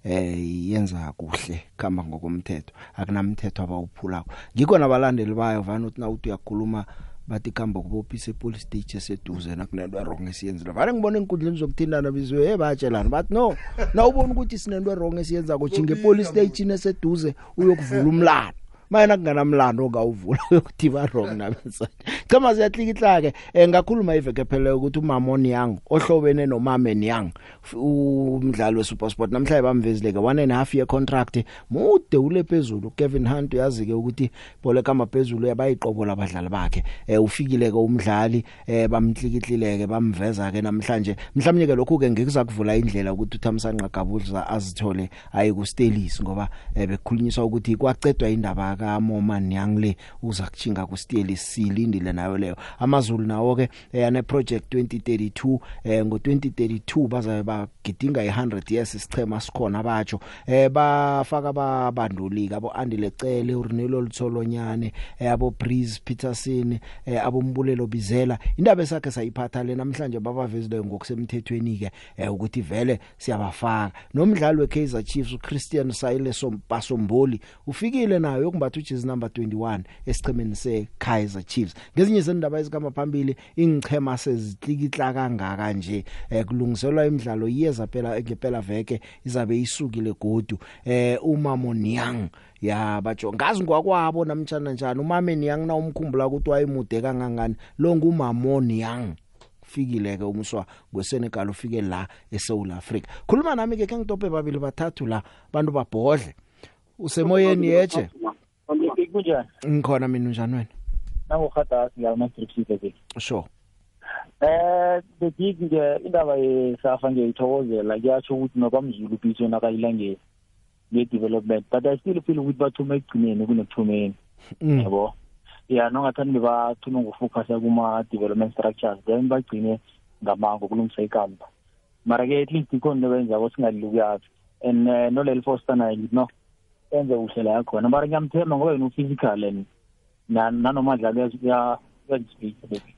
eh yenza kuhle khamba ngokomthetho. Akunamthetho abawuphulako. Ngikho nabalandeli bayo vana uthi na uthi uyakhuluma bathi khamba kubophisa epolice station eseduze nakunento wrong esiyenzile. Vale ngibona inkundleni zokuthindana bizwe hey bayatshelana. Bathi no na ubona ukuthi sinento wrong esiyenza kujinga epolice station eseduze uyokuvula umlando. Mayena kunganamlando ongawuvula uyokuthi ba wrong nabensana chama ziyahlikihla ke eh, ngakhuluma iveke phele ukuthi uMamon Young ohlobene noMamen Young f- umdlali weSuperSport namhlanje bamvezile ke 1 and a half year contract mude ule phezulu. Kevin Hunt uyazi ke ukuthi bhola kama phezulu yabayiqobo labadlali bakhe. Eh ufikile ke umdlali eh bamhlikihlile ke bamveza ke namhlanje. Mhlawumnye ke lokhu ke ngikuza kuvula indlela ukuthi uThamsanqa Gabuza azithole aye ku Stelis ngoba eh, bekukhulunyiswa ukuthi kwaqedwa indaba ka Moman Young le uza kuchinga ku Stelis silindile nayo leyo. Amazulu nawo ke eh, ane project 2032 eh, ngo 2032 bazabe bagidinga i100 years isichema sikhona batsho eh bafaka babandulika abo Andile Cele uRnelo Lutsolonyane eh, abo Breeze Peterson eh, abo Mbulelo Bizela. Indaba esakhe sayiphatha le namhlanje babavezile ngokusemthethweni ke eh, ukuthi vele siyabafaka. Nomdlali weKaizer Chiefs uChristian Saile Sompasomboli ufikile nayo yokumbatha ujezi number 21 esichemeni seKaizer Chiefs. Ngezinye zendaba ezikama phambili ingchema sezihlikihla kangaka nje eh, kulungiselwa imidlalo iyeza phela ngempela veke izabe isukile godu. Eh uma Moniang ya batsho ngazi ngwakwabo namtjana njani. Umame Niang na umkhumbula ukuthi wayemude kangangani. Lo ngumamoni Young fikile ke umswa kweSenegal ufike la eSouth Africa khuluma nami ke ngitope babili bathathu la bantu babhodle. Usemoyeni yeche kunjani ngikhona mina unjani wena? Nangohada ngiyama stripsite sure. Eh the big nje indaba yesafa ngiyayithokozela kuyatsho ukuthi nokwamzulu biso nakayilangeni nge-development but i still feel ukuthi bathuma ekugcineni kunekuthumeni. Yabo ya nongathandi bathuma ngokufocusa kuma-development structures then bagcine ngamango kulungisa ikampa mara-ke at least ikhona into benzako singalili kuyazi and uh, noleli foster naye no? Enze kuhle la yakhona. Mara ngiyamthemba ngoba yena u-physical and na- nanoma uyazispeak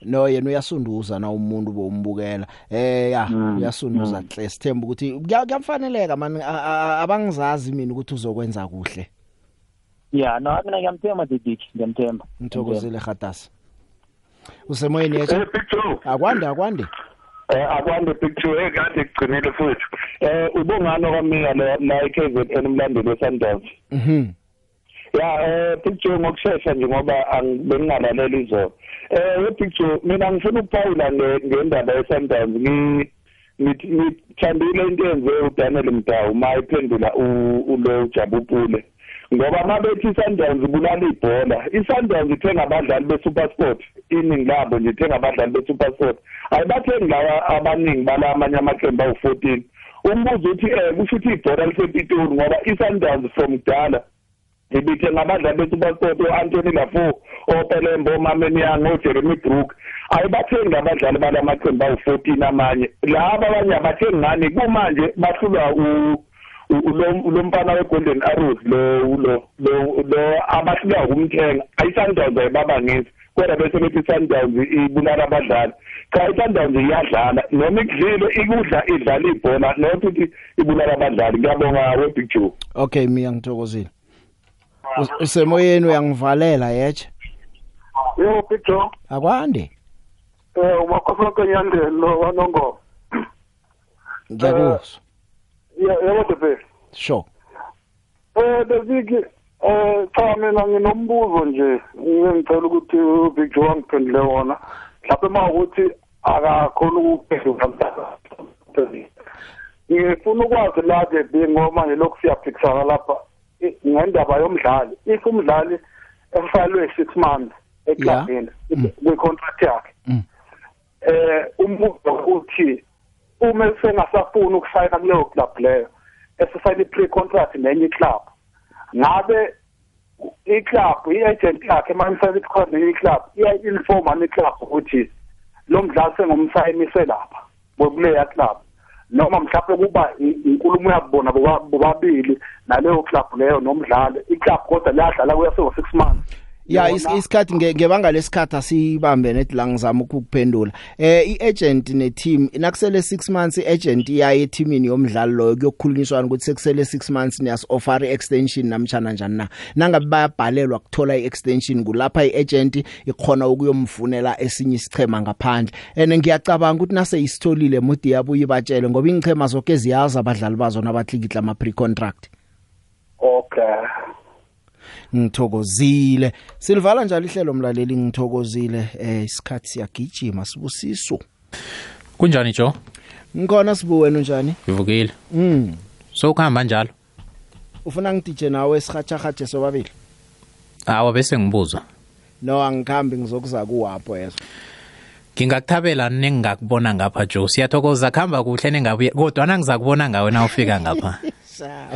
no yena uyasunduza na umuntu bombukela? Eh ya uyasunduza hle sithemba ukuthi kuya- kuyamfaneleka man a- a- abangizazi mina ukuthi uzokwenza kuhle. Ya no mina ngiyamthemba didik ngiyamthemba. Ngithokozile khatasi. Usemoyeni picture akwande akwande. Eh akwande picture ekade kugcinile futhi. Eh ubungano kwamina la eKZN umlandeli weSundowns mhm. Ya eh picture ngokusheshsha nje ngoba angibengalaleli izolo. Eh picture mina ngifuna ukuphawula nge- ngendaba yeSundowns ngi ngithandile into yenze uDaniel Mdawu mayiphendula ulo Jabupule. Ngoba mabethi iSundowns ibulala ibhola iSundowns ithenga abadlali beSuperSport iningi labo nje ithenga abadlali beSuperSport. Ayibathengi lawa abaningi bala amanye amaqembu awu-14 umbuzo uthi eh kusho ukuthi ibhola lisepitoli ngoba iSundowns from kudala ibithe ngabadlali beSuperSport o-Anthony Lafo oPelembo oMameniang oJeremy Brook. Ayibathengi abadlali balamaqembu awu-14 amanye. Laba abanye abathengi ngani? Kumanje bahlulwa u u- ulo ulo mfana weGolden Arrows lo lo lo abahlulwa ukumthenga. Ayisundowns ayibabangisi kodwa bese bethi Sundowns ibulala abadlali. Cha iSundowns iyadlala. Noma ikudlile ikudla idlala ibhola not ukuthi ibulala abadlali. Ngiyabonga we Big Joe. Okay mina ngithokozile. Us- usemoyeni uyangivalela yeche Yebo Pito akwande. Eh umakhosi kenyandelo wanongo ngiyakuzwa yebo Tepe sure eh David eh cha mina nginombuzo nje ngicela ukuthi uBig Joe angiphendule wona mhlawumbe mawukuthi akakhona ukuphendula ngifuna ukwazi la ke ngoma nje lokhu siyaphikisana lapha i- ngendaba yomdlali if umdlali efalwe 6 months eklabini kwi-contract yakhe eh umbuzo uthi uma sengasafuni ukusayina kuleyo club leyo esesayina i-pre-contract nenye iclub. Ngabe iclub i-agent yakhe mayisayina i-contract iclub iya-informa neclub ukuthi lo mdlali sengumsayinise lapha kuleya club noma mhlawumbe kuba inkulumo yakubona boba- bobabili naleyo club leyo nomdlali iclub kodwa liyadlala kuyasengo six months. Ya is- isikhathi nge- ngebanga lesikhathi asibambe nethi la ngizama ukukuphendula. Eh iagent neteam nakusele 6 months iagent iyaye eteamini yomdlalo loyo kuyokukhulunyiswana ukuthi sekusele 6 months niyas offer extension namtjana njani na. Nangabe bayabhalelwa kuthola iextension kulapha iagent ikhona ukuyomfunela esinye isichema ngaphandle. And ngiyacabanga ukuthi nase isitholile mudi yabuye batshele ngoba ingchema zonke ziyazi abadlali bazo nabathlikitla ama pre contract okay. Ngithokozile. Silivala njalo ihlelo mlaleli ngithokozile eh isikhathi siyagijima. Sibusiso. Kunjani jo ngikhona sibu wena unjani? Ngivukile. Mm so ukuhamba njalo? Ufuna ngidije nawe sihatshahatshe sobabili? Awa bese ngibuzwa. No angikhambi ngizokuza kuwapho yezo ngingakuthabela nengakubona ngapha jo siyathokoza kuhamba kuhle nengabuye kodwa nangizakubona ngawe na ufika ngapha